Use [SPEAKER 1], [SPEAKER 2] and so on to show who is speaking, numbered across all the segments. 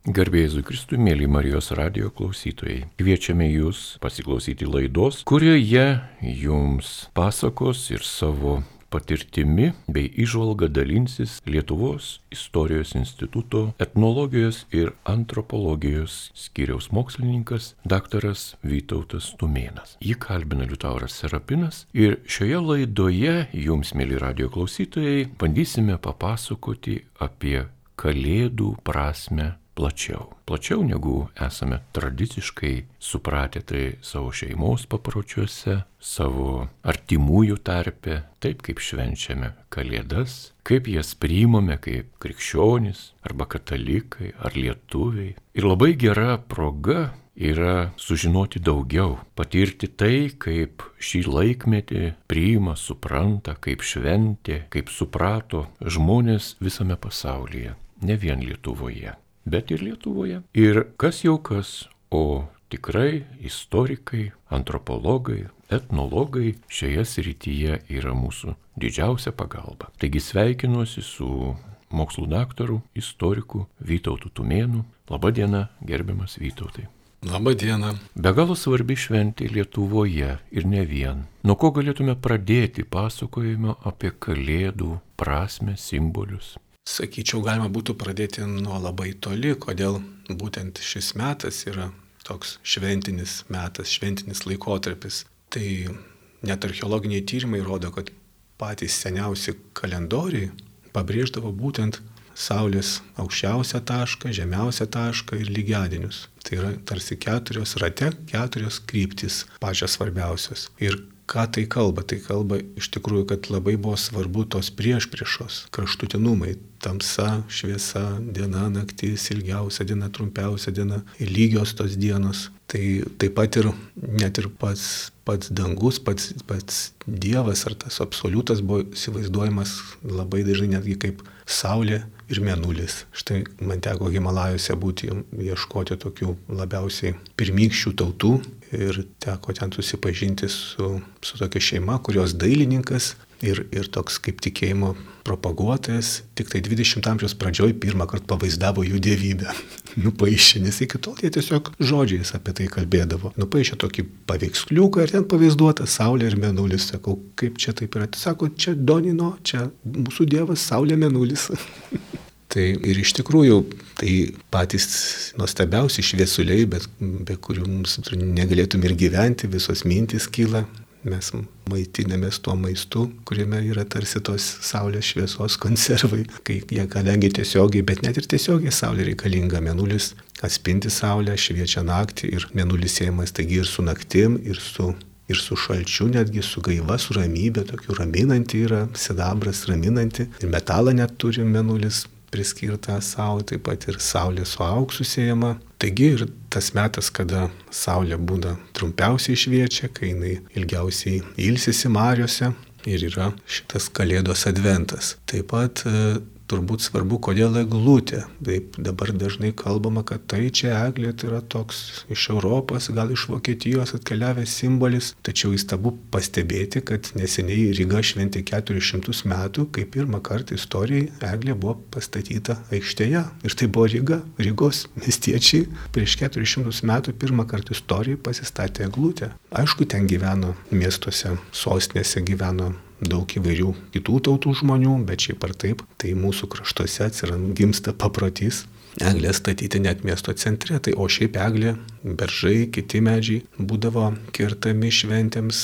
[SPEAKER 1] Garbėjai Kristui, mėly Marijos radio klausytojai. Kviečiame jūs pasiklausyti laidos, kurioje jums pasakos ir savo patirtimi bei išvalga dalinsis Lietuvos istorijos instituto etnologijos ir antropologijos skyriaus mokslininkas daktaras Vytautas Tumėnas. Jį kalbina Liutauras Serapinas ir šioje laidoje jums, mėly radio klausytojai, bandysime papasakoti apie Kalėdų prasme plačiau. Plačiau negu esame tradiciškai supratę tai savo šeimos papročiuose, savo artimųjų tarpe, taip kaip švenčiame Kalėdas, kaip jas priimame kaip krikščionys arba katalikai ar lietuviai. Ir labai gera proga yra sužinoti daugiau, patirti tai, kaip šį laikmetį priima, supranta, kaip šventė, kaip suprato žmonės visame pasaulyje, ne vien Lietuvoje bet ir Lietuvoje. Ir kas jau kas, o tikrai istorikai, antropologai, etnologai šioje srityje yra mūsų didžiausia pagalba. Taigi sveikinuosi su mokslų daktaru, istoriku Vytautu Tumėnu. Labadiena, gerbiamas Vytautai.
[SPEAKER 2] Labadiena.
[SPEAKER 1] Be galo svarbi šventė Lietuvoje ir ne vien. Nuo ko galėtume pradėti pasakojimą apie Kalėdų prasme, simbolius?
[SPEAKER 2] Sakyčiau, galima būtų pradėti nuo labai toli, kodėl būtent šis metas yra toks šventinis metas, šventinis laikotarpis. Tai net archeologiniai tyrimai rodo, kad patys seniausi kalendoriai pabrėždavo būtent Saulės aukščiausią tašką, žemiausią tašką ir lygiadienius. Tai yra tarsi keturios rate, keturios kryptis, pačios svarbiausios. Ir ką tai kalba? Tai kalba iš tikrųjų, kad labai buvo svarbu tos prieš priešos, kraštutinumai. Tamsa, šviesa, diena, naktis, ilgiausia diena, trumpiausia diena, lygios tos dienos. Tai taip pat ir net ir pats, pats dangus, pats, pats Dievas ar tas absoliutas buvo įsivaizduojamas labai dažnai netgi kaip Saulė ir Mėnulis. Štai man teko Himalajose būti, ieškoti tokių labiausiai pirmykščių tautų, ir teko ten susipažinti su, su tokia šeima, kurios dailininkas ir, ir toks kaip tikėjimo propaguotojas tik tai 20 amžiaus pradžioj pirmą kartą pavaizdavo jų dievybę. Nupaišė, nes iki tol jie tiesiog žodžiais apie tai kalbėdavo. Nupaišė tokį paveiksliuką ir ten pavaizduota Saulė ir Mėnulis. Sakau, kaip čia taip yra? Sako, čia Donino, čia mūsų dievas Saulė Mėnulis. Tai ir iš tikrųjų tai patys nuostabiausi šviesuliai, bet be kurių mums negalėtum ir gyventi, visos mintys kyla. Mes maitinamės tuo maistu, kuriame yra tarsi tos saulės šviesos konservai, kai jie kadangi tiesiogiai, bet net ir tiesiogiai saulė reikalinga, menulis atspindi saulę, šviečia naktį ir menulis siejamas taigi ir su naktim, ir su ir su šalčiu, netgi su gaiva, su ramybė, tokiu raminanti yra, sidabras raminanti, ir metalą net turi menulis, priskirta savo, taip pat ir saulė su auksu siejama. Taigi ir tas metas, kada saulė būna trumpiausiai šviečia, kai jinai ilgiausiai ilsisi mariuose ir yra šitas kalėdos adventas. Taip pat turbūt svarbu, kodėl eglutė. Taip dabar dažnai kalbama, kad tai čia eglė tai yra toks iš Europos, gal iš Vokietijos atkeliavęs simbolis, tačiau įstabu pastebėti, kad neseniai Ryga šventė 400 metų, kai pirmą kartą istorijai eglė buvo pastatyta aikštėje. Ir tai buvo Ryga, Rygos miestiečiai prieš 400 metų pirmą kartą istorijai pasistatė eglutę. Aišku, ten gyveno miestuose, sostinėse gyveno daug įvairių kitų tautų žmonių, bet šiaip ar taip, tai mūsų kraštuose atsiranda gimsta paprotys. Eglė statyti net miesto centre, tai o šiaip eglė, beržai, kiti medžiai būdavo kirtami šventėms,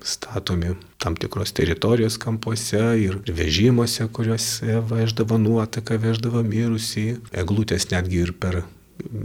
[SPEAKER 2] statomi tam tikros teritorijos kampuose ir vežimuose, kuriuose veždavo nuotaką, veždavo mirusį, eglutės netgi ir per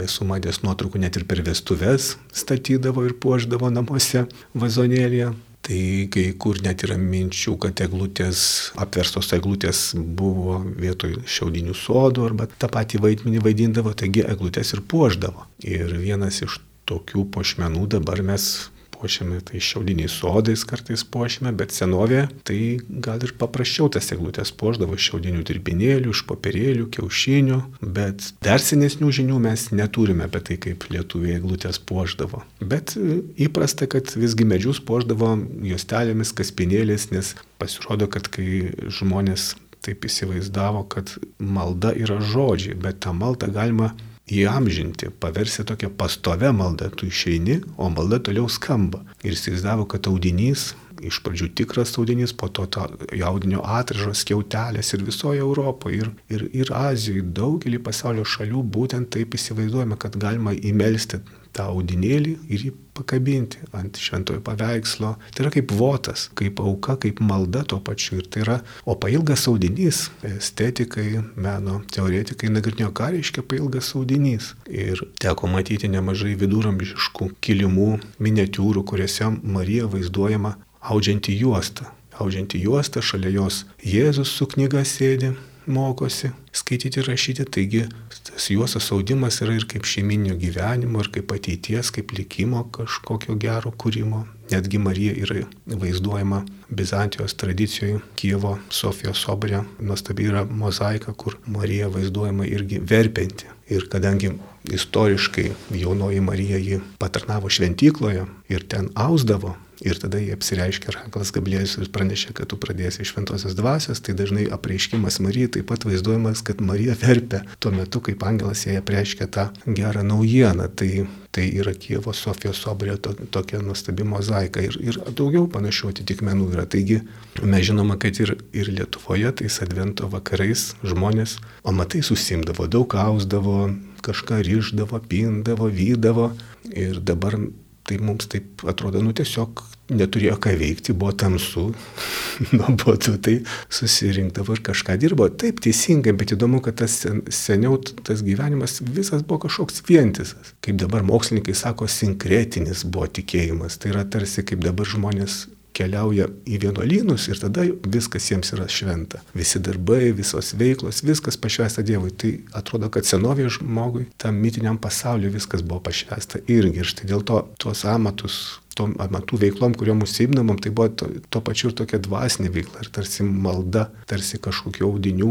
[SPEAKER 2] esu matęs nuotraukų net ir per vestuves statydavo ir puoždavo namuose vazonėlėje. Tai kai kur net yra minčių, kad eglutės, apverstos eglutės buvo vietoj šiaudinių sodų arba tą patį vaidmenį vaidindavo, taigi eglutės ir puoždavo. Ir vienas iš tokių pošmenų dabar mes puošiame, tai šiaudiniais sodais kartais puošiame, bet senovė tai gal ir paprasčiau tas eglutės puoždavo šiaudinių dirbinėlių, iš popierėlių, kiaušinių, bet dar senesnių žinių mes neturime apie tai, kaip lietuviai eglutės puoždavo. Bet e, įprasta, kad visgi medžius puoždavo juostelėmis, kaspinėlės, nes pasirodo, kad kai žmonės taip įsivaizdavo, kad malda yra žodžiai, bet tą maldą galima įamžinti, paversti tokią pastovę maldą. Tu išeini, o malda toliau skamba. Ir įsivaizdavo, kad audinys iš pradžių tikras audinys, po to to jaudinio atražos, skiautelės ir visoje Europoje, ir, ir, ir Azijoje, daugelį pasaulio šalių būtent taip įsivaizduojame, kad galima įmelsti tą audinėlį ir jį pakabinti ant šventojo paveikslo. Tai yra kaip votas, kaip auka, kaip malda tuo pačiu. Ir tai yra, o pailgas audinys, estetikai, meno teoretikai nagrinėjo, ką reiškia pailgas audinys. Ir teko matyti nemažai viduramžiškų kilimų, miniatiūrų, kuriuose Marija vaizduojama audžianti juostą. Audžianti juostą, šalia jos Jėzus su knyga sėdi, mokosi skaityti ir rašyti, taigi tas juosas audimas yra ir kaip šeiminio gyvenimo, ir kaip ateities, kaip likimo kažkokio gero kūrimo. Netgi Marija yra vaizduojama Bizantijos tradicijoje, Kievo Sofijos sobrė, nuostabi yra mozaika, kur Marija vaizduojama irgi verpinti. Ir kadangi istoriškai jaunoji Marija jį patarnavo šventykloje ir ten ausdavo, Ir tada jie apsireiškia, Rankalas Gabliejus ir pranešė, kad tu pradėsi šventosios dvasios, tai dažnai apreiškimas Marijai taip pat vaizduojamas, kad Marija verpia tuo metu, kaip angelas jai apreiškia tą gerą naujieną. Tai, tai yra Kievo Sofijos sobrė to, tokia nuostabi mozaika ir, ir daugiau panašių atitikmenų yra. Taigi mes žinoma, kad ir, ir Lietuvoje tais advento vakarais žmonės, o matai, susimdavo, daug ausdavo, kažką ryždavo, pindavo, vydavo ir dabar tai mums taip atrodo, nu tiesiog neturėjo ką veikti, buvo tamsu, nuobodu, tai susirinkdavo ir kažką dirbo. Taip, teisingai, bet įdomu, kad tas sen, seniau tas gyvenimas visas buvo kažkoks vientisas. Kaip dabar mokslininkai sako, sinkretinis buvo tikėjimas. Tai yra tarsi kaip dabar žmonės keliauja į vienuolynus ir tada viskas jiems yra šventa. Visi darbai, visos veiklos, viskas pašvesta Dievui. Tai atrodo, kad senovėje žmogui, tam mitiniam pasauliu viskas buvo pašvesta irgi. Ir štai dėl to tuos amatus, tom amatų veiklom, kuriuom užsiimdamom, tai buvo to, to pačiu ir tokia dvasinė veikla, ir tarsi malda, tarsi kažkokių audinių,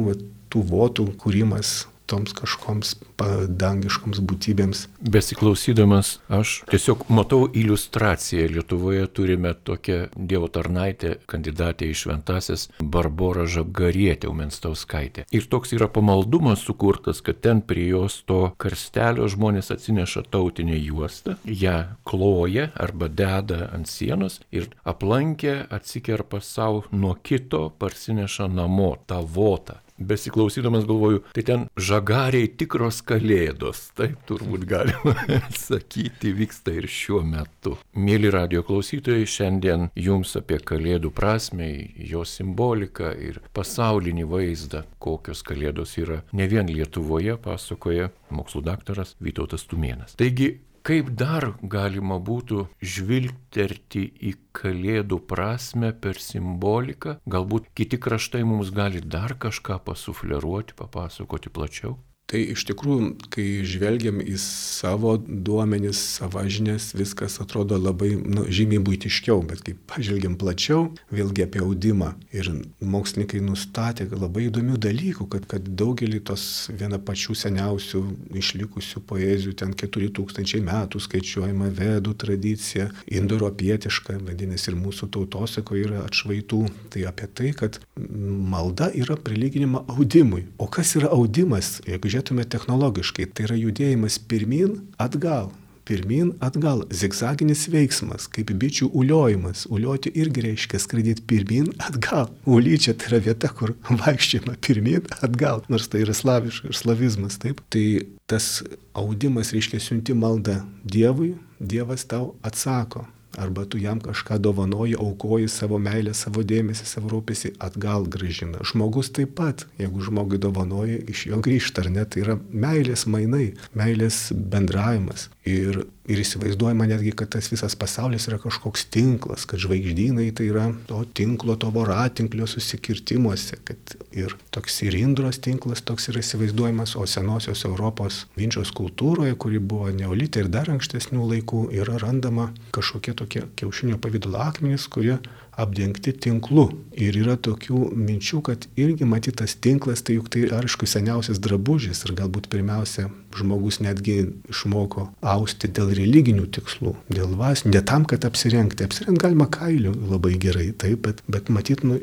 [SPEAKER 2] tų votų kūrimas, toms kažkoms padangiškoms būtybėms.
[SPEAKER 1] Besiklausydamas, aš tiesiog matau iliustraciją. Lietuvoje turime tokią Dievo tarnaitę, kandidatę į šventasis Barborą Žabgarietę Umenstauskaitę. Ir toks yra pamaldumas sukurtas, kad ten prie jos to karstelio žmonės atsineša tautinę juostą, ją kloja arba deda ant sienos ir aplankę atsikerpa savo nuo kito, parsineša namo tą votą besiklausydamas galvoju, tai ten žagariai tikros kalėdos, taip turbūt galima sakyti, vyksta ir šiuo metu. Mėly radio klausytojai, šiandien jums apie kalėdų prasme, jo simboliką ir pasaulinį vaizdą, kokios kalėdos yra ne vien Lietuvoje, pasakoja mokslų daktaras Vytautas Tumėnas. Taigi kaip dar galima būtų žvilgterti į kalėdų prasme per simboliką, galbūt kiti kraštai mums gali dar kažką pasufleruoti, papasakoti plačiau?
[SPEAKER 2] Tai iš tikrųjų, kai žvelgiam į savo duomenis, savo žinias, viskas atrodo labai nu, žymiai būtiškiau, bet kai pažvelgiam plačiau, vėlgi apie audimą. Ir mokslininkai nustatė labai įdomių dalykų, kad, kad daugelį tos viena pačių seniausių išlikusių poezijų, ten 4000 metų skaičiuojama vedų tradicija, indoeuropietiška, vadinasi, ir mūsų tautosako yra atšvaitų. Tai apie tai, kad malda yra prilyginima audimui. O kas yra audimas? Jeigu žiūrėtume technologiškai, tai yra judėjimas pirmin, atgal. Pirmin, atgal, zigzaginis veiksmas, kaip bičių uliojimas. Ulioti irgi reiškia skraidyti pirmin, atgal. Ulyčia tai yra vieta, kur vaikščiama pirmin, atgal. Nors tai yra slaviškas ir slavizmas, taip. Tai tas audimas reiškia siunti maldą Dievui, Dievas tau atsako arba tu jam kažką dovanoji, aukoji savo meilę, savo dėmesį, savo rūpesį, atgal gražina. Žmogus taip pat, jeigu žmogui dovanoji, iš jo grįžta, ar ne, tai yra meilės mainai, meilės bendravimas. Ir, ir įsivaizduojama netgi, kad tas visas pasaulis yra kažkoks tinklas, kad žvaigždynai tai yra to tinklo, to voratinklio susikirtimuose, kad ir toks ir indros tinklas toks yra įsivaizduojamas, o senosios Europos vinčios kultūroje, kuri buvo neolitė ir dar ankstesnių laikų, yra randama kažkokie tokie kiaušinio pavydalo akmenys, kurie apdengti tinklu. Ir yra tokių minčių, kad irgi matytas tinklas, tai juk tai aišku seniausias drabužis ir galbūt pirmiausia žmogus netgi išmoko austi dėl religinių tikslų, dėl vasinių, ne tam, kad apsirengti. Apsirengti galima kailiu labai gerai, taip, bet, bet matyt, nu,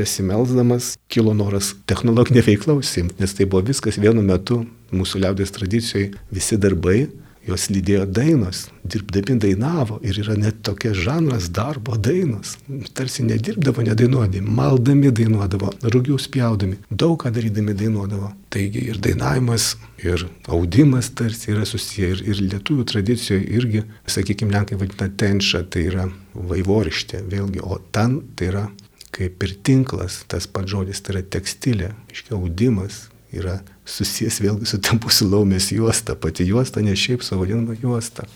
[SPEAKER 2] besimelsdamas kilo noras technologinė veikla užsimti, nes tai buvo viskas vienu metu mūsų liaudės tradicijoje visi darbai juos lydėjo dainos, dirbdami dainavo ir yra net tokia žanras darbo dainos. Tarsi nedirbdavo, nedainuodami, maldami dainuodavo, rugių spjaudami, daug ką darydami dainuodavo. Taigi ir dainavimas, ir audimas tarsi yra susiję ir, ir lietuvių tradicijoje irgi, sakykime, lenkai vadina tenšą, tai yra vaivorištė, vėlgi, o tan tai yra kaip ir tinklas, tas pats žodis, tai yra tekstilė, iškia audimas, yra susijęs vėlgi su tempusiu laumės juosta, pati juosta ne šiaip savo vadinama juosta.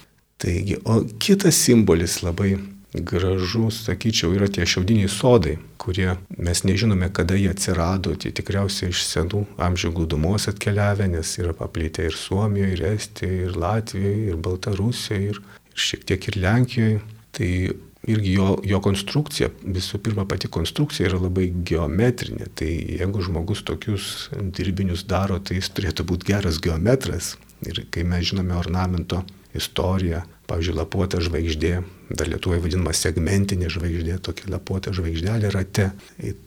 [SPEAKER 2] Taigi, o kitas simbolis labai gražus, sakyčiau, yra tie šiaudiniai sodai, kurie mes nežinome, kada jie atsirado, tie tikriausiai iš senų amžių glūdumos atkeliavę, nes yra paplitę ir Suomijoje, ir Estijoje, ir Latvijoje, ir Baltarusijoje, ir, ir šiek tiek ir Lenkijoje. Tai irgi jo, jo konstrukcija, visų pirma pati konstrukcija yra labai geometrinė, tai jeigu žmogus tokius dirbinius daro, tai jis turėtų būti geras geometras. Ir kai mes žinome ornamento istoriją, pavyzdžiui, lapuota žvaigždė, dar lietuvoje vadinama segmentinė žvaigždė, tokia lapuota žvaigždelė rate,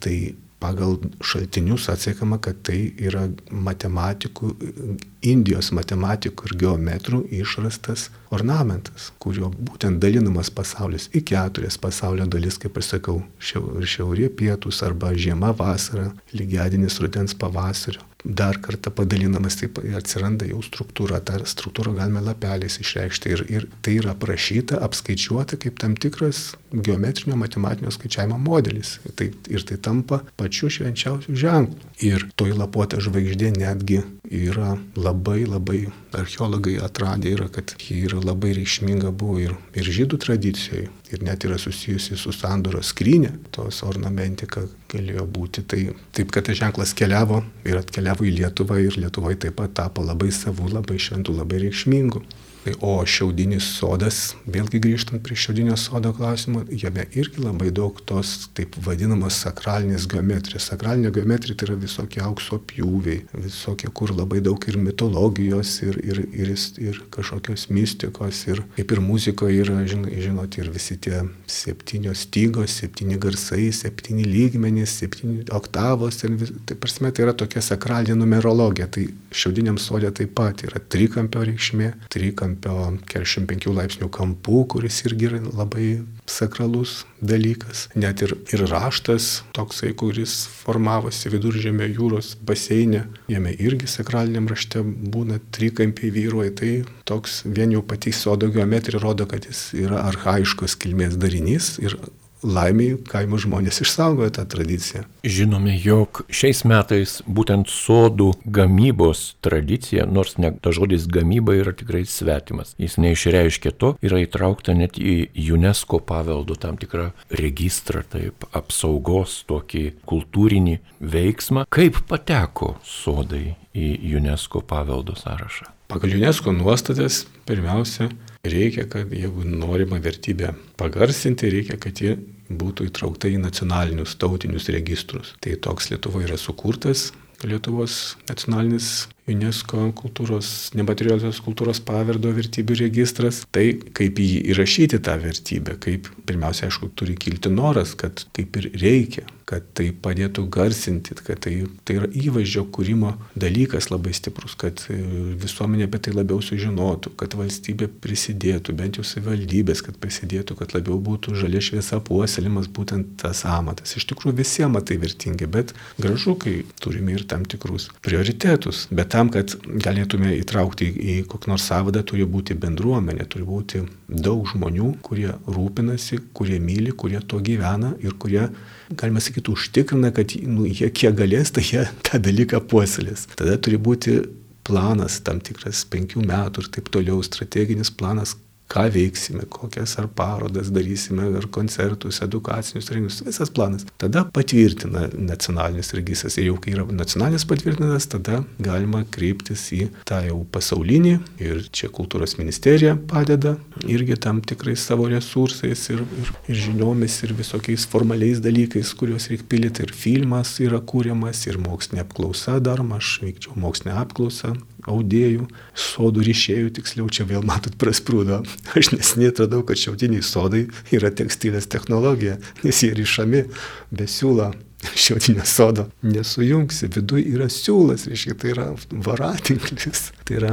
[SPEAKER 2] tai pagal šaltinius atsiekama, kad tai yra matematikų, Indijos matematikų ir geometrų išrastas ornamentas, kurio būtent dalinamas pasaulis į keturias pasaulio dalis, kaip ir sakau, šiaurė pietus arba žiema vasara, lygiadienis rudens pavasario. Dar kartą padalinamas, taip atsiranda jau struktūra, tą struktūrą galime lapeliais išreikšti ir, ir tai yra aprašyta, apskaičiuota kaip tam tikras geometrinio matematinio skaičiavimo modelis. Tai, ir tai tampa pačiu švenčiausiu ženklu. Ir toj lapuotė žvaigždė netgi yra labai labai, archeologai atradę yra, kad ji yra labai reikšminga buvo ir, ir žydų tradicijoje, ir net yra susijusi su sandoro skrynė, tos ornamentika galėjo būti. Tai taip, kad tas ženklas keliavo ir atkeliavo į Lietuvą ir Lietuvoje taip pat tapo labai savų, labai šventų, labai reikšmingų. O šiaudinis sodas, vėlgi grįžtant prie šiaudinio sodo klausimo, jame irgi labai daug tos taip vadinamos sakralinės geometrijos. Sakralinė geometrija tai yra visokie aukso pjūviai, visokie, kur labai daug ir mitologijos, ir, ir, ir, ir kažkokios mistikos, ir kaip ir muzikoje yra, žinot, ir visi tie septynios stygos, septyni garsai, septyni lygmenys, septyni oktavos. Vis, tai prasme, tai yra tokia sakralinė numerologija. Tai šiaudiniam sodė taip pat yra trikampio reikšmė, trikampio trikampio 45 laipsnių kampų, kuris irgi yra labai sakralus dalykas. Net ir, ir raštas toksai, kuris formavosi viduržėmio jūros baseinė, jame irgi sakraliniam rašte būna trikampiai vyruoja. Tai toks vien jau pati sodo geometrija rodo, kad jis yra arhaiškos kilmės darinys ir laimiai kaimo žmonės išsaugojo tą tradiciją.
[SPEAKER 1] Žinome, jog šiais metais būtent sodų gamybos tradicija, nors ne, ta žodis gamyba yra tikrai svetimas, jis neišreiškia to, yra įtraukta net į UNESCO paveldo tam tikrą registrą, taip apsaugos tokį kultūrinį veiksmą. Kaip pateko sodai į UNESCO paveldo sąrašą?
[SPEAKER 2] Pagal UNESCO nuostatas pirmiausia reikia, kad jeigu norima vertybę pagarsinti, reikia, kad ji būtų įtraukta į nacionalinius tautinius registrus. Tai toks Lietuvoje yra sukurtas Lietuvos nacionalinis UNESCO kultūros, nematerialios kultūros paverdo vertybių registras, tai kaip jį įrašyti tą vertybę, kaip pirmiausia, aišku, turi kilti noras, kad taip ir reikia, kad tai padėtų garsinti, kad tai, tai yra įvaizdžio kūrimo dalykas labai stiprus, kad e, visuomenė apie tai labiau sužinotų, kad valstybė prisidėtų, bent jau savivaldybės, kad prisidėtų, kad labiau būtų žalia šviesa puoselimas būtent tas amatas. Iš tikrųjų visiems matai vertingi, bet gražu, kai turime ir tam tikrus prioritetus. Bet tam, kad galėtume įtraukti į kokį nors savadą, turi būti bendruomenė, turi būti daug žmonių, kurie rūpinasi, kurie myli, kurie to gyvena ir kurie, galima sakyti, užtikrina, kad nu, jie kiek galės, tai jie tą dalyką puoselės. Tada turi būti planas tam tikras penkių metų ir taip toliau, strateginis planas, ką veiksime, kokias ar parodas darysime, ar koncertus, edukacinius renginius, visas planas. Tada patvirtina nacionalinis registras. Ir jau kai yra nacionalinis patvirtintas, tada galima kreiptis į tą jau pasaulinį ir čia kultūros ministerija padeda irgi tam tikrais savo resursais ir, ir, ir žiniomis ir visokiais formaliais dalykais, kuriuos reikia pildyti. Ir filmas yra kūriamas, ir mokslinė apklausa daroma, aš veikčiau mokslinę apklausą audėjų, sodų ryšėjų, tiksliau čia vėl matot prasprūdo. Aš nesiniai atradau, kad šiaudiniai sodai yra tekstilės technologija, nes jie ryšami be siūlo šiaudinio sodo. Nesujungsi, viduje yra siūlas, reiškia, tai yra varatinklis, tai yra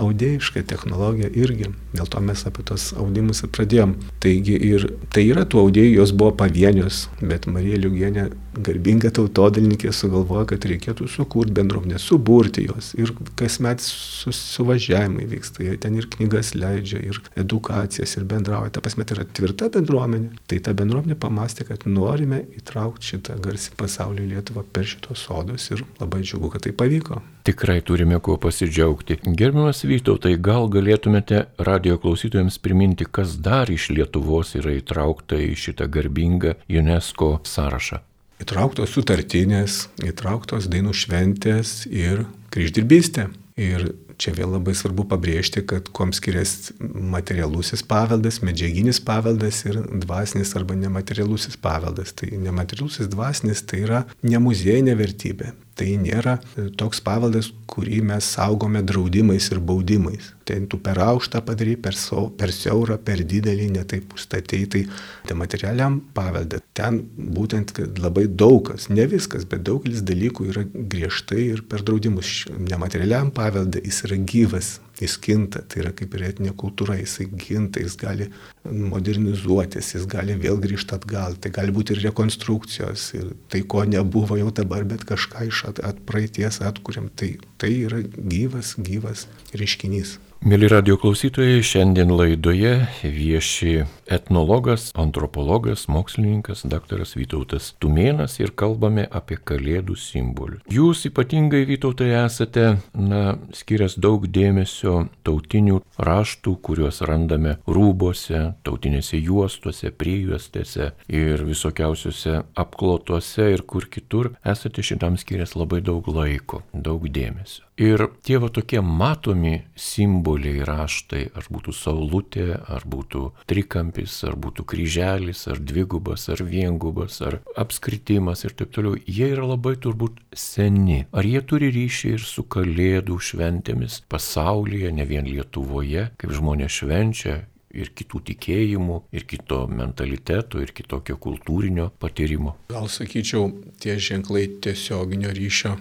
[SPEAKER 2] audėjiška technologija irgi. Dėl to mes apie tos audimus ir pradėjom. Taigi ir tai yra tų audėjų, jos buvo pavienios, bet Marija Liugienė, garbinga tautodalininkė, sugalvojo, kad reikėtų sukurti bendruomenę, suburti jos. Ir kasmet su, suvažiavimai vyksta, jie ten ir knygas leidžia, ir edukacijas, ir bendrauja. Ta prasme, tai yra tvirta bendruomenė. Tai ta bendruomenė pamastė, kad norime įtraukti šitą garsį pasaulio Lietuvą per šitos sodus ir labai džiugu, kad tai pavyko.
[SPEAKER 1] Tikrai turime kuo pasidžiaugti. Gerbiamas Vytautai, gal galėtumėte radio klausytojams priminti, kas dar iš Lietuvos yra įtraukta į šitą garbingą UNESCO sąrašą?
[SPEAKER 2] Įtrauktos sutartinės, įtrauktos dainų šventės ir kryždirbystė. Ir čia vėl labai svarbu pabrėžti, kad kuom skiriasi materialusis paveldas, medžiaginis paveldas ir dvasinis arba nematerialusis paveldas. Tai nematerialusis dvasinis tai yra ne muziejinė vertybė, Tai nėra toks paveldas, kurį mes saugome draudimais ir baudimais. Ten tu per aukštą padarai, per, sau, per siaurą, per didelį, netaip užstatėjai. Tai, tai materialiam paveldą. Ten būtent labai daug kas, ne viskas, bet daugelis dalykų yra griežtai ir per draudimus. Nematerialiam paveldą jis yra gyvas, jis kinta, tai yra kaip ir etinė kultūra, jisai ginta, jis gali modernizuotis, jis gali vėl grįžti atgal, tai gali būti ir rekonstrukcijos, ir tai ko nebuvo jau dabar, bet kažką iš at, at praeities atkuriam, tai, tai yra gyvas, gyvas reiškinys.
[SPEAKER 1] Mėly radio klausytojai, šiandien laidoje vieši etnologas, antropologas, mokslininkas dr. Vytautas Tumėnas ir kalbame apie kalėdų simbolių. Jūs ypatingai Vytautai esate, na, skirias daug dėmesio tautinių raštų, kuriuos randame rūbose, tautinėse juostose, priejuostėse ir visokiausiuose apklotuose ir kur kitur esate šitam skirias labai daug laiko, daug dėmesio. Ir tie va tokie matomi simboliai raštai, ar būtų saulutė, ar būtų trikampis, ar būtų kryželis, ar dvigubas, ar viengubas, ar apskritimas ir taip toliau, jie yra labai turbūt seni. Ar jie turi ryšį ir su kalėdų šventėmis pasaulyje, ne vien Lietuvoje, kaip žmonės švenčia ir kitų tikėjimų, ir kito mentaliteto, ir kitokio kultūrinio patyrimo.
[SPEAKER 2] Gal sakyčiau, tie ženklai tiesioginio ryšio,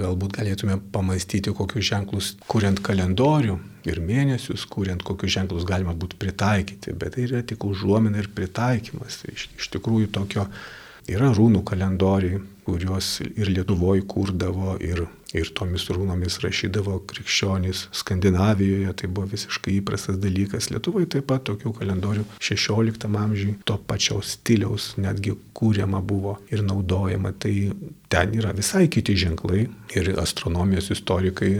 [SPEAKER 2] galbūt galėtume pamastyti, kokius ženklus, kuriant kalendorių ir mėnesius, kuriant kokius ženklus galima būtų pritaikyti, bet tai yra tik užuomina ir pritaikymas. Iš, iš tikrųjų tokio yra rūnų kalendoriai, kuriuos ir Lietuvoje kurdavo, ir ir tomis runomis rašydavo krikščionys Skandinavijoje, tai buvo visiškai įprastas dalykas. Lietuvoje taip pat tokių kalendorių 16 amžiui to pačios stiliaus netgi kūriama buvo ir naudojama. Tai ten yra visai kiti ženklai ir astronomijos istorikai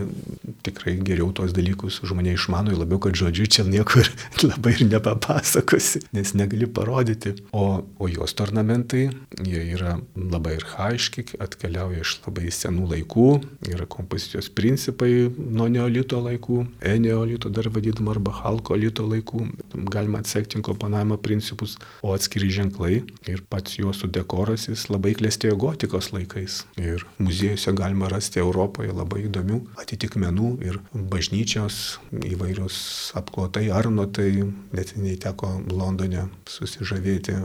[SPEAKER 2] tikrai geriau tuos dalykus už mane išmano, labiau, kad žodžiu čia niekur labai ir nepapasakosi, nes negali parodyti. O, o jos ornamentai, jie yra labai arhaiški, atkeliauja iš labai senų laikų, yra kompozicijos principai nuo neolito laikų, eneolito dar vadinama arba halkolito laikų, galima atsekti komponavimo principus, o atskiri ženklai ir pats juosų dekoras jis labai klestėjo gotikos laikais. Ir muziejuse galima rasti Europoje labai įdomių atitikmenų ir bažnyčios įvairius apklotai, arnotai, net neįteko Londone susižavėti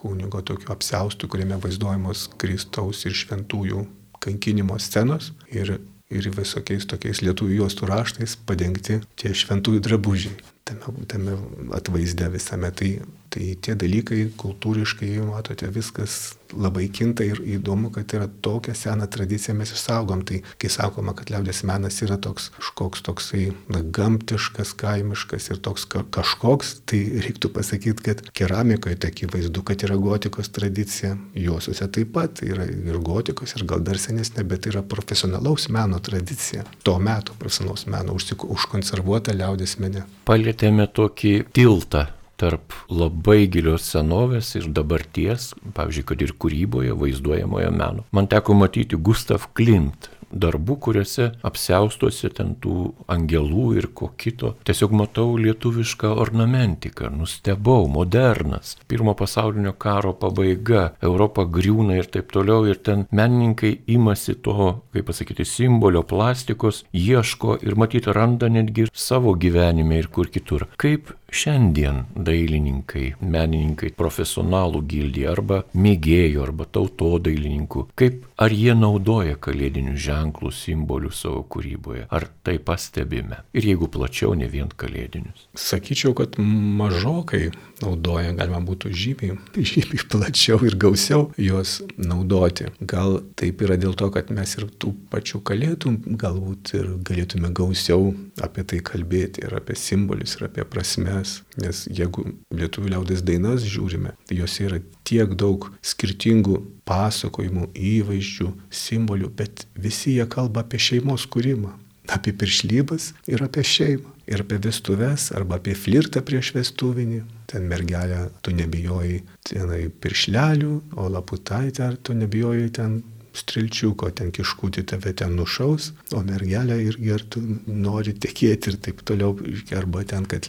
[SPEAKER 2] kunigo tokiu apsaustu, kuriame vaizduojamos Kristaus ir šventųjų kankinimo scenos ir, ir visokiais tokiais lietuvių juostų raštais padengti tie šventųjų drabužiai. Tame, tame atvaizde visame tai Tai tie dalykai kultūriškai, matote, viskas labai kinta ir įdomu, kad yra tokia sena tradicija mes išsaugom. Tai kai sakoma, kad liaudės menas yra toks kažkoks toksai na, gamtiškas, kaimiškas ir toks ka kažkoks, tai reiktų pasakyti, kad keramikoje tiek įvaizdu, kad yra gotikos tradicija, juosiuose taip pat yra ir gotikos, ir gal dar senesnė, bet yra profesionalaus meno tradicija. To meto profesionalaus meno užkonservuota liaudės mene.
[SPEAKER 1] Palėtėme tokį tiltą tarp labai gilios senovės ir dabarties, pavyzdžiui, kad ir kūryboje, vaizduojamojo meno. Man teko matyti Gustav Klimt darbų, kuriuose apsaustuose ten tų angelų ir ko kito. Tiesiog matau lietuvišką ornamentiką, nustebau, modernas. Pirmo pasaulinio karo pabaiga, Europa griūna ir taip toliau. Ir ten menininkai imasi to, kaip pasakyti, simbolio plastikos, ieško ir matyti randa netgi ir savo gyvenime ir kur kitur. Kaip šiandien dailininkai, menininkai, profesionalų gildija arba mėgėjų arba tautodailininkų, kaip ar jie naudoja kalėdinius ženklus, simbolius savo kūryboje, ar tai pastebime. Ir jeigu plačiau, ne vien kalėdinius.
[SPEAKER 2] Sakyčiau, kad mažokai naudoja, galima būtų žymiai, žymiai plačiau ir gausiau juos naudoti. Gal taip yra dėl to, kad mes ir tų pačių kalėdų galbūt ir galėtume gausiau apie tai kalbėti ir apie simbolius ir apie prasme dainas, nes jeigu lietuvių liaudės dainas žiūrime, tai jose yra tiek daug skirtingų pasakojimų, įvaizdžių, simbolių, bet visi jie kalba apie šeimos kūrimą, apie piršlybas ir apie šeimą, ir apie vestuves, arba apie flirtą prieš vestuvinį. Ten mergelė, tu nebijojai tenai piršlelių, o laputaitė, ar tu nebijojai ten strilčiuko, ten kiškutį tave ten nušaus, o mergelė irgi ar tu nori tekėti ir taip toliau, arba ten, kad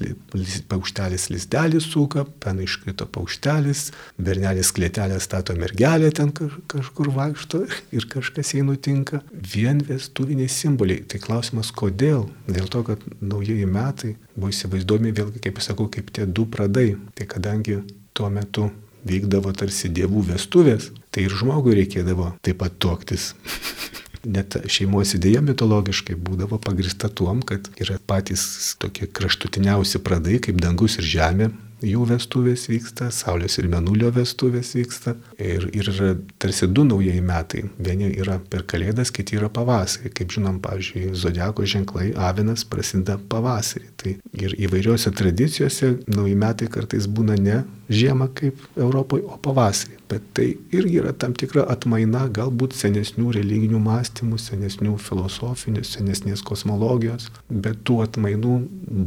[SPEAKER 2] paukštelis lizdelį suka, pen iškrito paukštelis, bernelis klėtelę stato mergelė ten kažkur vaikšto ir kažkas jai nutinka. Vien vestuviniai simboliai. Tai klausimas, kodėl? Dėl to, kad naujieji metai buvo įsivaizduomi vėlgi, kaip sakau, kaip tie du pradai. Tai kadangi tuo metu vykdavo tarsi dievų vestuvės, tai ir žmogui reikėdavo taip pat tuoktis. Net šeimos idėja mitologiškai būdavo pagrista tuom, kad yra patys tokie kraštutiniausi pradai kaip dangus ir žemė, jų vestuvės vyksta, Saulės ir Menulio vestuvės vyksta. Ir, ir yra tarsi du naujieji metai. Vieni yra per Kalėdas, kiti yra pavasarį. Kaip žinom, pavyzdžiui, Zodiako ženklai Avinas prasideda pavasarį. Tai ir įvairiuose tradicijose nauji metai kartais būna ne žiemą kaip Europoje, o pavasarį. Bet tai irgi yra tam tikra atmaina galbūt senesnių religinių mąstymų, senesnių filosofinių, senesnės kosmologijos, bet tų atmainų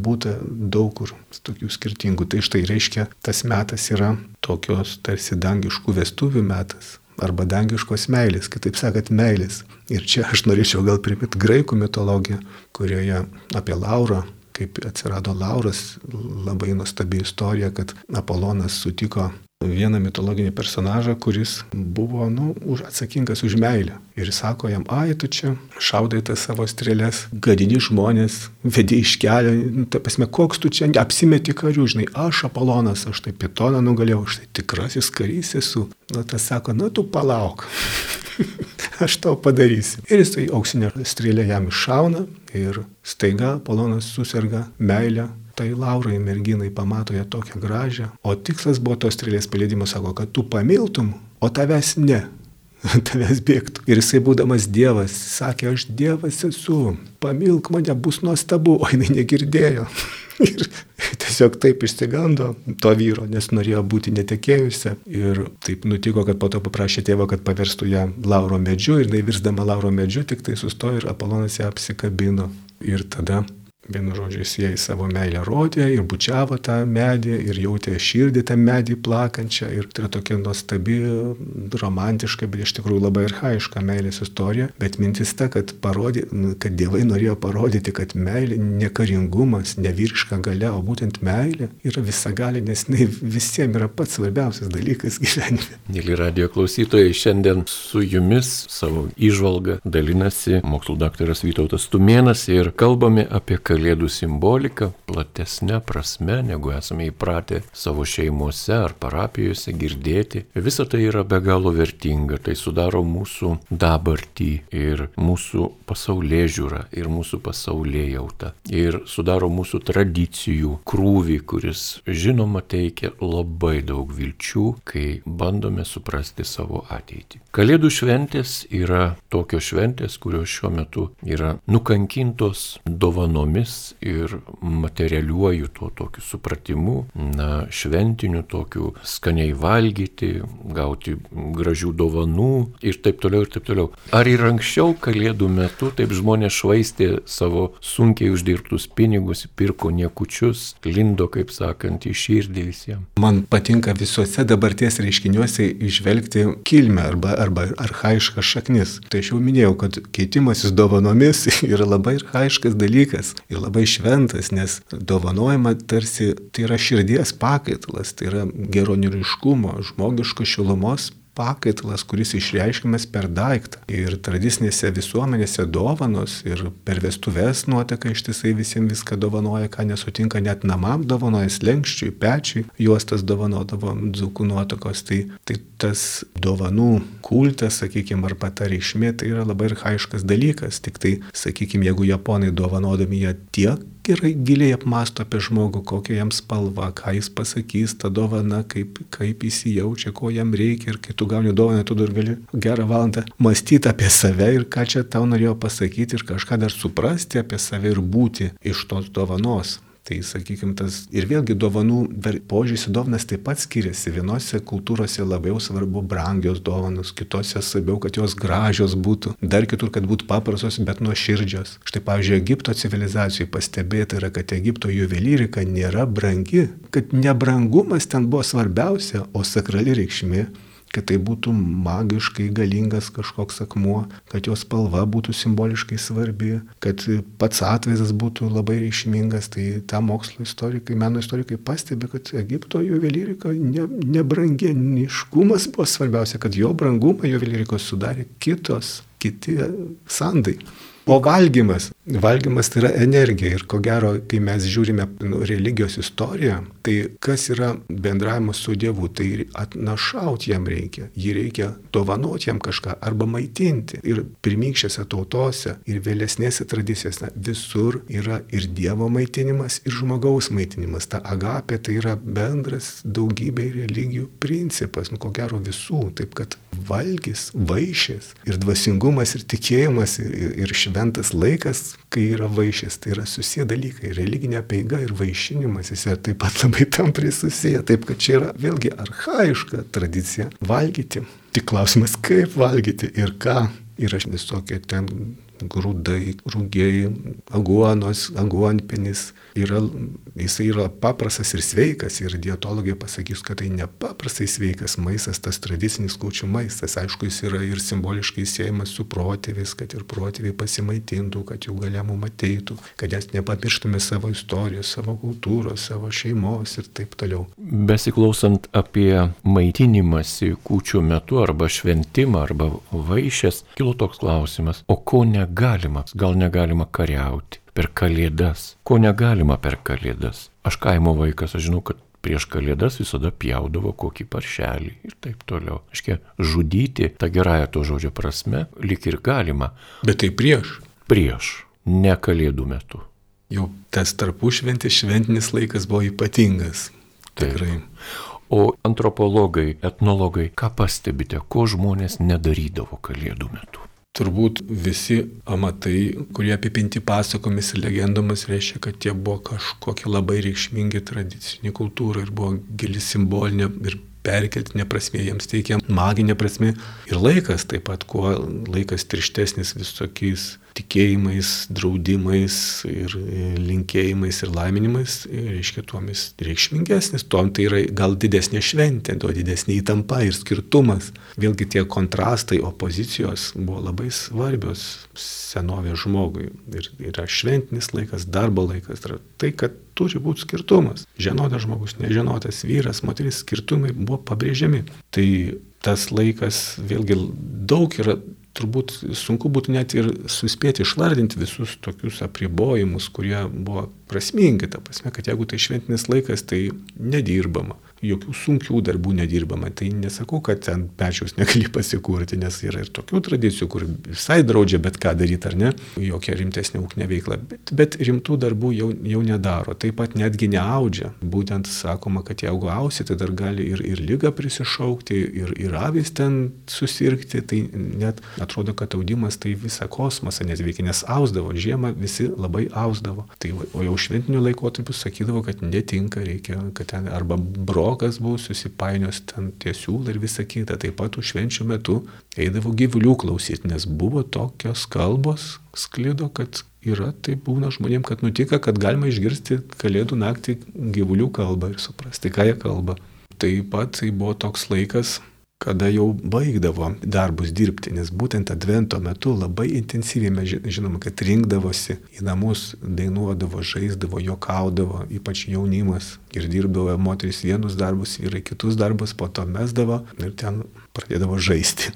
[SPEAKER 2] būtų daug kur tokių skirtingų. Tai štai reiškia, tas metas yra tokios tarsi dangiškų vestuvių metas arba dangiškos meilės, kitaip sakant, meilės. Ir čia aš norėčiau gal primit graikų mitologiją, kurioje apie Laurą kaip atsirado Lauras, labai nuostabi istorija, kad Apolonas sutiko vieną mitologinį personažą, kuris buvo nu, už, atsakingas už meilę. Ir sako jam, ai, tu čia šaudai tas savo strėlės, gadini žmonės, vedi iš kelio, nu, ta prasme, koks tu čia apsimeti karių, žinai, aš Apolonas, aš tai pitoną nugalėjau, aš tai tikrasis karys esu. Nu, tas sako, nu, tu palauk. aš tau padarysiu. Ir jis tai auksinė strėlė jam iššauna ir staiga Polonas susirga meilę. Tai Laurai merginai pamato ją tokią gražią, o tikslas buvo tos strėlės palėdimas, sako, kad tu pamiltum, o tavęs ne, tavęs bėgtų. Ir jisai būdamas Dievas, sakė, aš Dievas esu, pamilk mane, bus nuostabu, o jinai negirdėjo. Ir tiesiog taip išsigando to vyro, nes norėjo būti netekėjusi. Ir taip nutiko, kad po to paprašė tėvo, kad paverstų ją lauro medžiu ir jinai virsdama lauro medžiu tik tai sustojo ir Apolonas ją apsikabino. Ir tada Vienu žodžiu, jis jai savo meilę rodė ir bučiavo tą medį ir jautė širdį tą medį plakančią. Ir tai yra tokia nuostabi, romantiška, bet iš tikrųjų labai arhaiška meilės istorija. Bet mintis ta, kad, parodė, kad dievai norėjo parodyti, kad meilė ne karingumas, ne vyriška gale, o būtent meilė yra visagali, nes jinai visiems yra pats svarbiausias dalykas gyvenime.
[SPEAKER 1] Mėly radio klausytojai, šiandien su jumis savo įžvalgą dalinasi mokslo daktaras Vytautas Tumėnas ir kalbame apie kalbą kalėdų simbolika platesnė prasme, negu esame įpratę savo šeimuose ar parapijose girdėti. Visa tai yra be galo vertinga, tai sudaro mūsų dabartį ir mūsų pasaulė žiūrą ir mūsų pasaulė jautą ir sudaro mūsų tradicijų krūvį, kuris žinoma teikia labai daug vilčių, kai bandome suprasti savo ateitį. Kalėdų šventės yra tokios šventės, kurios šiuo metu yra nukankintos dovanomis dovanomis ir materialiuoju tuo tokiu supratimu, na, šventiniu tokiu, skaniai valgyti, gauti gražių dovanų ir taip toliau ir taip toliau. Ar ir anksčiau kalėdų metu taip žmonės švaistė savo sunkiai uždirbtus pinigus, pirko niekučius, lindo, kaip sakant, į širdį visiems?
[SPEAKER 2] Man patinka visuose dabarties reiškiniuose išvelgti kilmę arba, arba arhaiškas šaknis. Tai aš jau minėjau, kad keitimasis dovanomis yra labai arhaiškas dalykas ir labai šventas, nes dovanojama tarsi tai yra širdies pakaitalas, tai yra geroniriškumo, žmogiško šilumos pakaitalas, kuris išreiškiamas per daiktą. Ir tradicinėse visuomenėse dovanos ir per vestuves nuoteka ištisai visiems viską dovanoja, ką nesutinka net namam dovanoja, slengščiui, pečiui, juostas dovanodavo dzukų nuotokos. Tai, tai tas dovanų kultas, sakykime, arba ta reikšmė, tai yra labai arhaiškas dalykas. Tik tai, sakykime, jeigu japonai dovanodami jie tiek gerai giliai apmąsto apie žmogų, kokia jam spalva, ką jis pasakys, ta dovana, kaip, kaip jis jaučia, ko jam reikia ir kai tu gauni dovaną, tu dar gali gerą valandą mąstyti apie save ir ką čia tau norėjo pasakyti ir kažką dar suprasti apie save ir būti iš tos dovanos. Tai sakykime, tas ir vėlgi dovanų požiūris į dovanas taip pat skiriasi. Vienose kultūrose labiau svarbu brangios dovanos, kitose svarbiau, kad jos gražios būtų, dar kitur, kad būtų paprastos, bet nuoširdžios. Štai pavyzdžiui, Egipto civilizacijai pastebėta yra, kad Egipto juvelyrika nėra brangi, kad nebrangumas ten buvo svarbiausia, o sakrali reikšmė kad tai būtų magiškai galingas kažkoks akmuo, kad jos spalva būtų simboliškai svarbi, kad pats atvaizdas būtų labai reikšmingas. Tai tą mokslo istorikai, meno istorikai pastebi, kad Egipto juvelyrika ne, nebrangieniškumas buvo svarbiausia, kad jo brangumą juvelyrikos sudarė kitos, kiti sandai. O valgymas. Valgymas tai yra energija ir ko gero, kai mes žiūrime nu, religijos istoriją, tai kas yra bendravimas su Dievu, tai atnašauti jam reikia, jį reikia dovanoti jam kažką arba maitinti. Ir pirmykščiose tautose ir vėlesnėse tradicijose visur yra ir Dievo maitinimas, ir žmogaus maitinimas. Ta agapė tai yra bendras daugybė religijų principas, nu ko gero visų. Taip kad valgys, vaišės ir dvasingumas, ir tikėjimas, ir, ir šventas laikas, kai yra vaišės, tai yra susiję dalykai. Religinė peiga ir vaišinimas, jis yra taip pat labai tampriai susiję. Taip, kad čia yra vėlgi arhaiška tradicija valgyti. Tik klausimas, kaip valgyti ir ką. Yra visokie ten grūdai, rūgiai, aguonos, aguonpenis. Yra, jisai yra paprastas ir sveikas ir dietologai pasakys, kad tai nepaprastai sveikas maistas, tas tradicinis kūčių maistas. Aišku, jis yra ir simboliškai siejamas su protėvis, kad ir protėviai pasimaitintų, kad jų galia mum ateitų, kad mes nepamirštume savo istorijos, savo kultūros, savo šeimos ir taip toliau.
[SPEAKER 1] Besiklausant apie maitinimąsi kūčių metu arba šventimą arba vaišės, kilo toks klausimas, o ko negalime? Negalima, gal negalima kariauti per kalėdas. Ko negalima per kalėdas? Aš kaimo vaikas, aš žinau, kad prieš kalėdas visada pjaudavo kokį paršelį ir taip toliau. Aiškiai, žudyti tą gerąją to žodžio prasme lik ir galima.
[SPEAKER 2] Bet tai prieš.
[SPEAKER 1] Prieš, ne kalėdų metu.
[SPEAKER 2] Jau tas tarpušventis šventinis laikas buvo ypatingas. Tikrai.
[SPEAKER 1] O antropologai, etnologai, ką pastebite, ko žmonės nedarydavo kalėdų metu?
[SPEAKER 2] Turbūt visi amatai, kurie apipinti pasakomis ir legendomis, reiškia, kad tie buvo kažkokie labai reikšmingi tradicinė kultūra ir buvo gili simbolinė ir perkeltinė prasme, jiems teikia maginė prasme ir laikas taip pat, kuo laikas tirštesnis visokiais tikėjimais, draudimais ir linkėjimais ir laiminimais, reiškia, tuomis reikšmingesnis, tuom tai yra gal didesnė šventė, tuo didesnė įtampa ir skirtumas. Vėlgi tie kontrastai, opozicijos buvo labai svarbios senovės žmogui. Ir yra šventinis laikas, darbo laikas, yra tai, kad turi būti skirtumas. Žinotas žmogus, nežinotas vyras, moteris, skirtumai buvo pabrėžiami. Tai tas laikas vėlgi daug yra turbūt sunku būtų net ir suspėti išvardinti visus tokius apribojimus, kurie buvo prasmingi, ta prasme, kad jeigu tai šventinis laikas, tai nedirbama, jokių sunkių darbų nedirbama. Tai nesakau, kad ten pečiaus negali pasikurti, nes yra ir tokių tradicijų, kur visai draudžia bet ką daryti, ar ne, jokia rimtesnė ūkinė veikla. Bet, bet rimtų darbų jau, jau nedaro. Taip pat netgi neaudžia. Būtent sakoma, kad jeigu ausi, tai dar gali ir, ir lygą prisišaukti, ir, ir avis ten susirgti. Tai net atrodo, kad audimas tai visą kosmosą nes veikia, nes ausdavo. Žiemą visi labai ausdavo. Tai, o jau šventiniu laikotarpiu sakydavo, kad netinka, reikia, kad ten arba brokas buvo susipainios ten tiesiūlai ir visa kita. Taip pat už švenčių metu eidavo gyvulių klausyti, nes buvo tokios kalbos sklido, kad yra, tai būna žmonėm, kad nutika, kad galima išgirsti kalėdų naktį gyvulių kalbą ir suprasti, ką jie kalba. Taip pat tai buvo toks laikas, kada jau baigdavo darbus dirbti, nes būtent advento metu labai intensyviai mes žinoma, kad rinkdavosi į namus, dainuodavo, žaisdavo, jokaudavo, ypač jaunimas ir dirbdavo moteris vienus darbus, vyrai kitus darbus, po to mesdavo ir ten pradėdavo žaisti.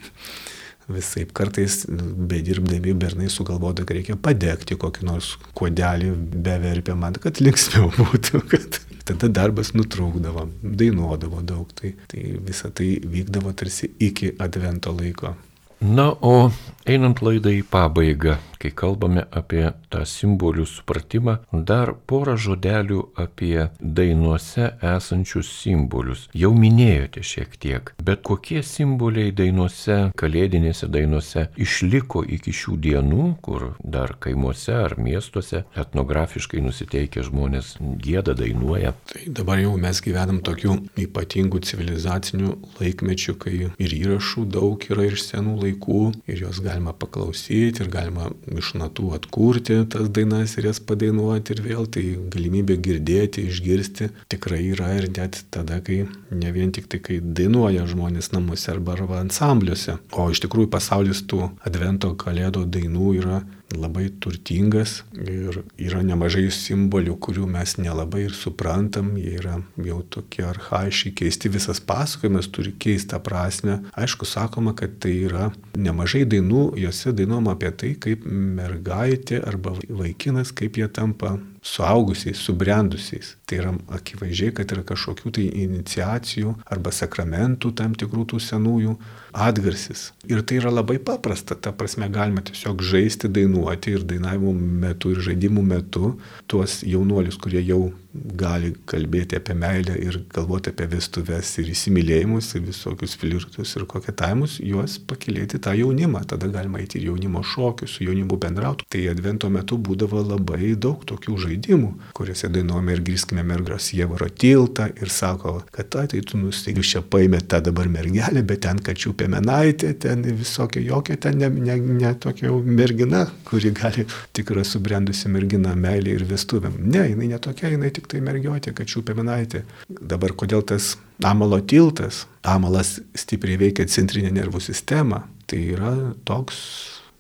[SPEAKER 2] Visai kartais bedirbdami bernai sugalvodavo, kad reikia padegti kokį nors kuodelį beverpę man, kad linksmiau būtų, kad tada darbas nutrūkdavo, dainuodavo daug, tai, tai visa tai vykdavo tarsi iki advento laiko.
[SPEAKER 1] Na, o einant laidą į pabaigą, kai kalbame apie tą simbolių supratimą, dar porą žodelių apie dainuose esančius simbolius. Jau minėjote šiek tiek, bet kokie simboliai dainuose, kalėdinėse dainuose išliko iki šių dienų, kur dar kaimuose ar miestuose etnografiškai nusiteikę žmonės gėda dainuoja.
[SPEAKER 2] Tai dabar jau mes gyvenam tokių ypatingų civilizacinių laikmečių, kai ir įrašų daug yra iš senų laikų ir juos galima paklausyti ir galima iš natų atkurti tas dainas ir jas padainuoti ir vėl tai galimybė girdėti, išgirsti tikrai yra ir net tada, kai ne vien tik tai, kai dainuoja žmonės namuose arba, arba ansambliuose, o iš tikrųjų pasaulis tų advento kalėdų dainų yra labai turtingas ir yra nemažai simbolių, kurių mes nelabai ir suprantam, jie yra jau tokie arhaiški, keisti, visas pasakojimas turi keistą prasme. Aišku, sakoma, kad tai yra nemažai dainų, juose dainuoma apie tai, kaip mergaitė arba vaikinas, kaip jie tampa suaugusiais, subrendusiais. Tai yra akivaizdžiai, kad yra kažkokių tai iniciacijų arba sakramentų tam tikrų tų senųjų atgarsis. Ir tai yra labai paprasta, ta prasme galima tiesiog žaisti, dainuoti ir dainavimo metu ir žaidimų metu tuos jaunuolius, kurie jau gali kalbėti apie meilę ir galvoti apie vestuves ir įsimylėjimus ir visokius flirtus ir koketavimus, juos pakilėti tą jaunimą. Tada galima eiti ir jaunimo šokius, su jaunimu bendrauti. Tai advento metu būdavo labai daug tokių žaidimų, kuriuose dainuojame ir grįžkime mergos Jėvaro tiltą ir sako, kad tai, tai tu nusteigi čia paimė tą dabar mergelę, bet ten kačių piemenaitė, ten visokia jokia, ten ne, ne, ne tokia jau mergina, kuri gali tikra subrendusi mergina meilė ir vestuvėm. Ne, jinai netokia, jinai tik tai mergiotė, kačių piemenaitė. Dabar kodėl tas amalo tiltas, amalas stipriai veikia centrinę nervų sistemą, tai yra toks,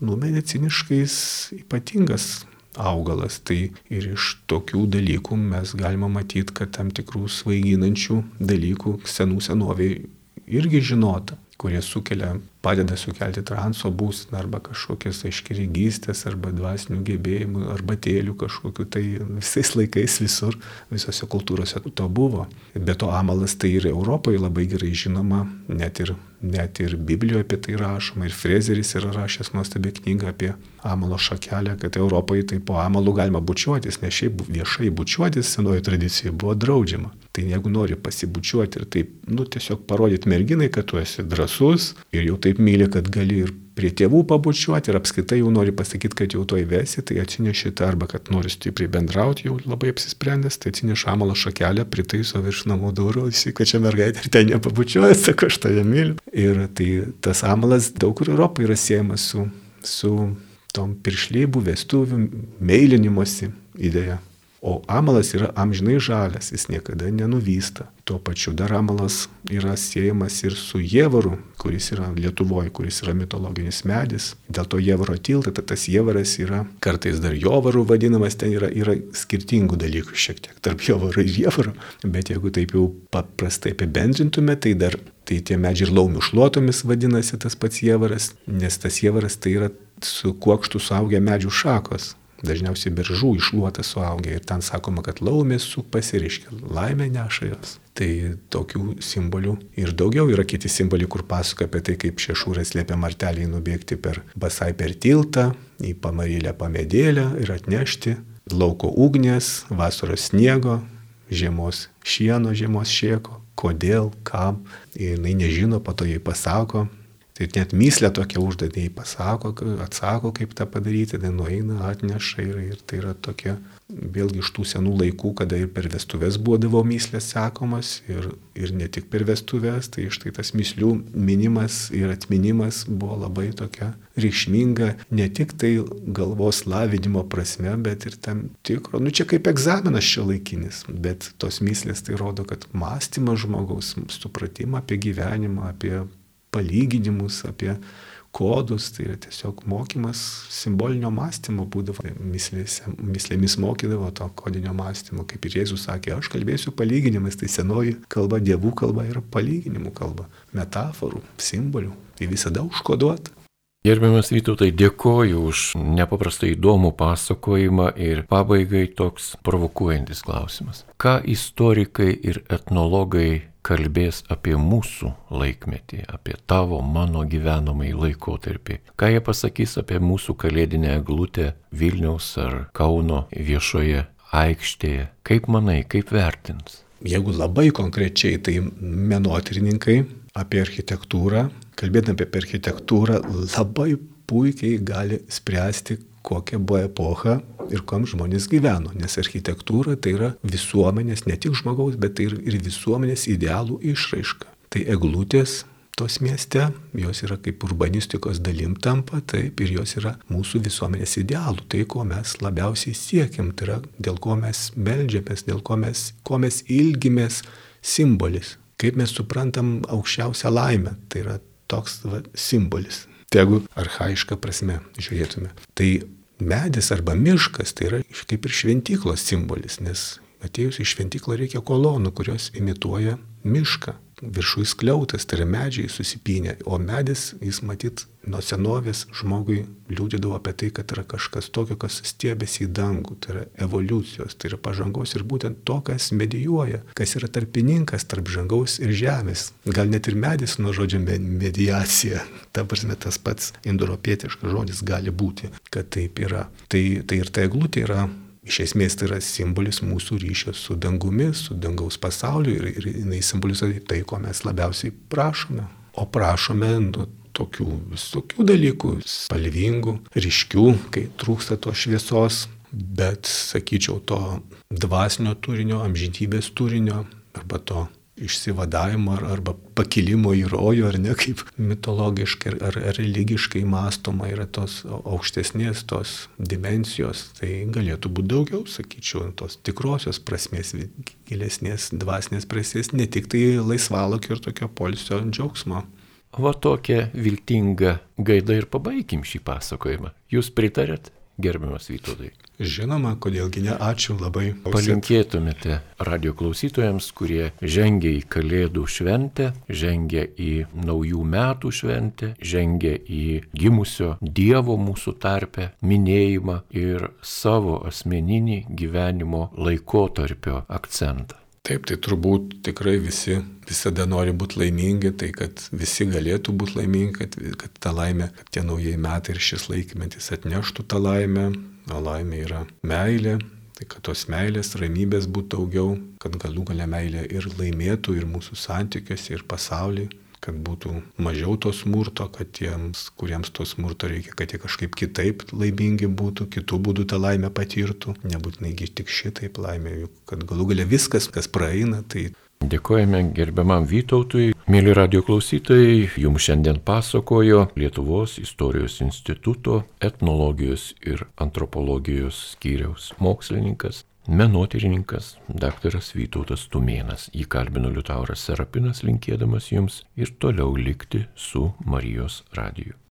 [SPEAKER 2] nu, mediciniškais ypatingas augalas. Tai ir iš tokių dalykų mes galime matyti, kad tam tikrų svaiginančių dalykų senų senoviai irgi žinota kurie sukelia, padeda sukelti transo būseną arba kažkokias aiškirygystės arba dvasinių gebėjimų arba tėlių kažkokiu, tai visais laikais visur, visose kultūrose to buvo. Be to amalas tai ir Europoje labai gerai žinoma, net ir, net ir Biblijoje apie tai rašoma, ir Frezeris yra rašęs nuostabią knygą apie amalo šakelę, kad Europoje tai po amalu galima bučiuotis, nes šiaip viešai bučiuotis senoji tradicija buvo draudžiama. Tai jeigu nori pasibučiuoti ir taip, nu, tiesiog parodyti merginai, kad tu esi drasus ir jau taip myli, kad gali ir prie tėvų pabučiuoti ir apskritai jau nori pasakyti, kad jau to įvesi, tai atsineši tą arba kad nori stipriai bendrauti, jau labai apsisprendęs, tai atsineši amalą šakelę, pritaiso virš namų durų, įsikačia mergaitė ir ten nepabučiuoja, sako, aš tave myliu. Ir tai tas amalas daug kur Europoje yra siejamas su, su tom piršlybų, vestuvių, meilinimuose idėja. O amalas yra amžinai žalias, jis niekada nenuvysta. Tuo pačiu dar amalas yra siejamas ir su jėvaru, kuris yra Lietuvoje, kuris yra mitologinis medis. Dėl to jėvaro tiltai, tai tas jėvaras yra kartais dar jovaru vadinamas, ten yra, yra skirtingų dalykų šiek tiek tarp jovaro ir jėvaro. Bet jeigu taip jau paprastai apibendrintume, tai dar tai tie medžiai ir laumių šluotomis vadinasi tas pats jėvaras, nes tas jėvaras tai yra su kuokštų suaugę medžių šakos dažniausiai beržų išluota suaugę ir ten sakoma, kad laumės su pasiriškia, laimė neša jos. Tai tokių simbolių ir daugiau yra kiti simboliai, kur pasako apie tai, kaip šešūras liepia marteliai nubėgti per basai per tiltą, į pamarylę pamedėlę ir atnešti lauko ugnės, vasaros sniego, žiemos šieno, žiemos šieko, kodėl, kam, ir jinai nežino, po to jai pasako, Tai net myslę tokia uždadė, jį pasako, atsako, kaip tą padaryti, tai nueina, atneša ir, ir tai yra tokia vėlgi iš tų senų laikų, kada ir per vestuvės būdavo myslės sekomas ir, ir ne tik per vestuvės, tai štai tas myslių minimas ir atminimas buvo labai tokia reikšminga, ne tik tai galvos lavinimo prasme, bet ir tam tikro, nu čia kaip egzaminas šio laikinis, bet tos myslės tai rodo, kad mąstymas žmogaus, supratimą apie gyvenimą, apie palyginimus, apie kodus, tai yra tiesiog mokymas simbolinio mąstymo būdavo, mislėse, mislėmis mokydavo to kodinio mąstymo, kaip ir Jėzus sakė, aš kalbėsiu palyginimais, tai senoji kalba, dievų kalba yra palyginimų kalba, metaforų, simbolių, tai visada užkoduota.
[SPEAKER 1] Gerbiamas Vytautai, dėkoju už nepaprastai įdomų pasakojimą ir pabaigai toks provokuojantis klausimas. Ką istorikai ir etnologai kalbės apie mūsų laikmetį, apie tavo, mano gyvenamąjį laikotarpį. Ką jie pasakys apie mūsų kalėdinę eglutę Vilniaus ar Kauno viešoje aikštėje. Kaip manai, kaip vertins?
[SPEAKER 2] Jeigu labai konkrečiai, tai menotrininkai apie architektūrą, kalbėdami apie architektūrą, labai puikiai gali spręsti, kokia buvo epocha ir kom žmonės gyveno, nes architektūra tai yra visuomenės, ne tik žmogaus, bet tai ir visuomenės idealų išraiška. Tai eglutės tos mieste, jos yra kaip urbanistikos dalim tampa, taip ir jos yra mūsų visuomenės idealų, tai ko mes labiausiai siekiam, tai yra dėl ko mes melžiamės, dėl ko mes, ko mes ilgimės simbolis. Kaip mes suprantam aukščiausią laimę, tai yra toks va, simbolis. Jeigu arhaišką prasme žiūrėtume, tai medis arba miškas tai yra kaip ir šventyklos simbolis, nes atėjus į šventyklą reikia kolonų, kurios imituoja mišką. Viršui skliautas, tai yra medžiai susipinę, o medis, jis matyt, nuo senovės žmogui liūdėdavo apie tai, kad yra kažkas tokio, kas stiebėsi į dangų, tai yra evoliucijos, tai yra pažangos ir būtent to, kas medijuoja, kas yra tarpininkas tarp žangaus ir žemės. Gal net ir medis nuo žodžio mediacija, ta prasme tas pats indoeuropietiškas žodis gali būti, kad taip yra. Tai, tai ir ta eglutė yra Iš esmės tai yra simbolis mūsų ryšio su dangumi, su dangaus pasauliu ir, ir jinai simbolizuoja tai, ko mes labiausiai prašome. O prašome nu, tokių visokių dalykų, spalvingų, ryškių, kai trūksta to šviesos, bet, sakyčiau, to dvasinio turinio, amžintybės turinio arba to išsivadavimo ar, arba pakilimo į rojų, ar ne, kaip mitologiškai ar, ar religiškai mąstoma yra tos aukštesnės tos dimensijos, tai galėtų būti daugiau, sakyčiau, tos tikrosios prasmės, gilesnės dvasinės prasmės, ne tik tai laisvalokio ir tokio polisio džiaugsmo.
[SPEAKER 1] Va tokia viltinga gaida ir pabaigim šį pasakojimą. Jūs pritarėt? Gerbiamas Vytautai.
[SPEAKER 2] Žinoma, kodėlgi ne, ačiū labai.
[SPEAKER 1] Palinkėtumėte radio klausytojams, kurie žengia į Kalėdų šventę, žengia į naujų metų šventę, žengia į gimusio Dievo mūsų tarpę minėjimą ir savo asmeninį gyvenimo laikotarpio akcentą.
[SPEAKER 2] Taip, tai turbūt tikrai visi visada nori būti laimingi, tai kad visi galėtų būti laimingi, kad, kad ta laimė, kad tie naujieji metai ir šis laikmetis atneštų tą laimę, o laimė yra meilė, tai kad tos meilės, ramybės būtų daugiau, kad galų gale meilė ir laimėtų ir mūsų santykiuose, ir pasaulyje kad būtų mažiau to smurto, kad tiems, kuriems to smurto reikia, kad jie kažkaip kitaip laimingi būtų, kitų būdų tą laimę patirtų, nebūtinai tik šitaip laimė, juk kad galų galia viskas, kas praeina, tai
[SPEAKER 1] Dėkojame gerbiamam Vytautui. Mėly radio klausytojai, jums šiandien pasakojo Lietuvos istorijos instituto etnologijos ir antropologijos skyriaus mokslininkas menotyrininkas daktaras Vytautas Tumėnas. Jį kalbino Liutauras Serapinas linkėdamas jums ir toliau likti su Marijos radiju.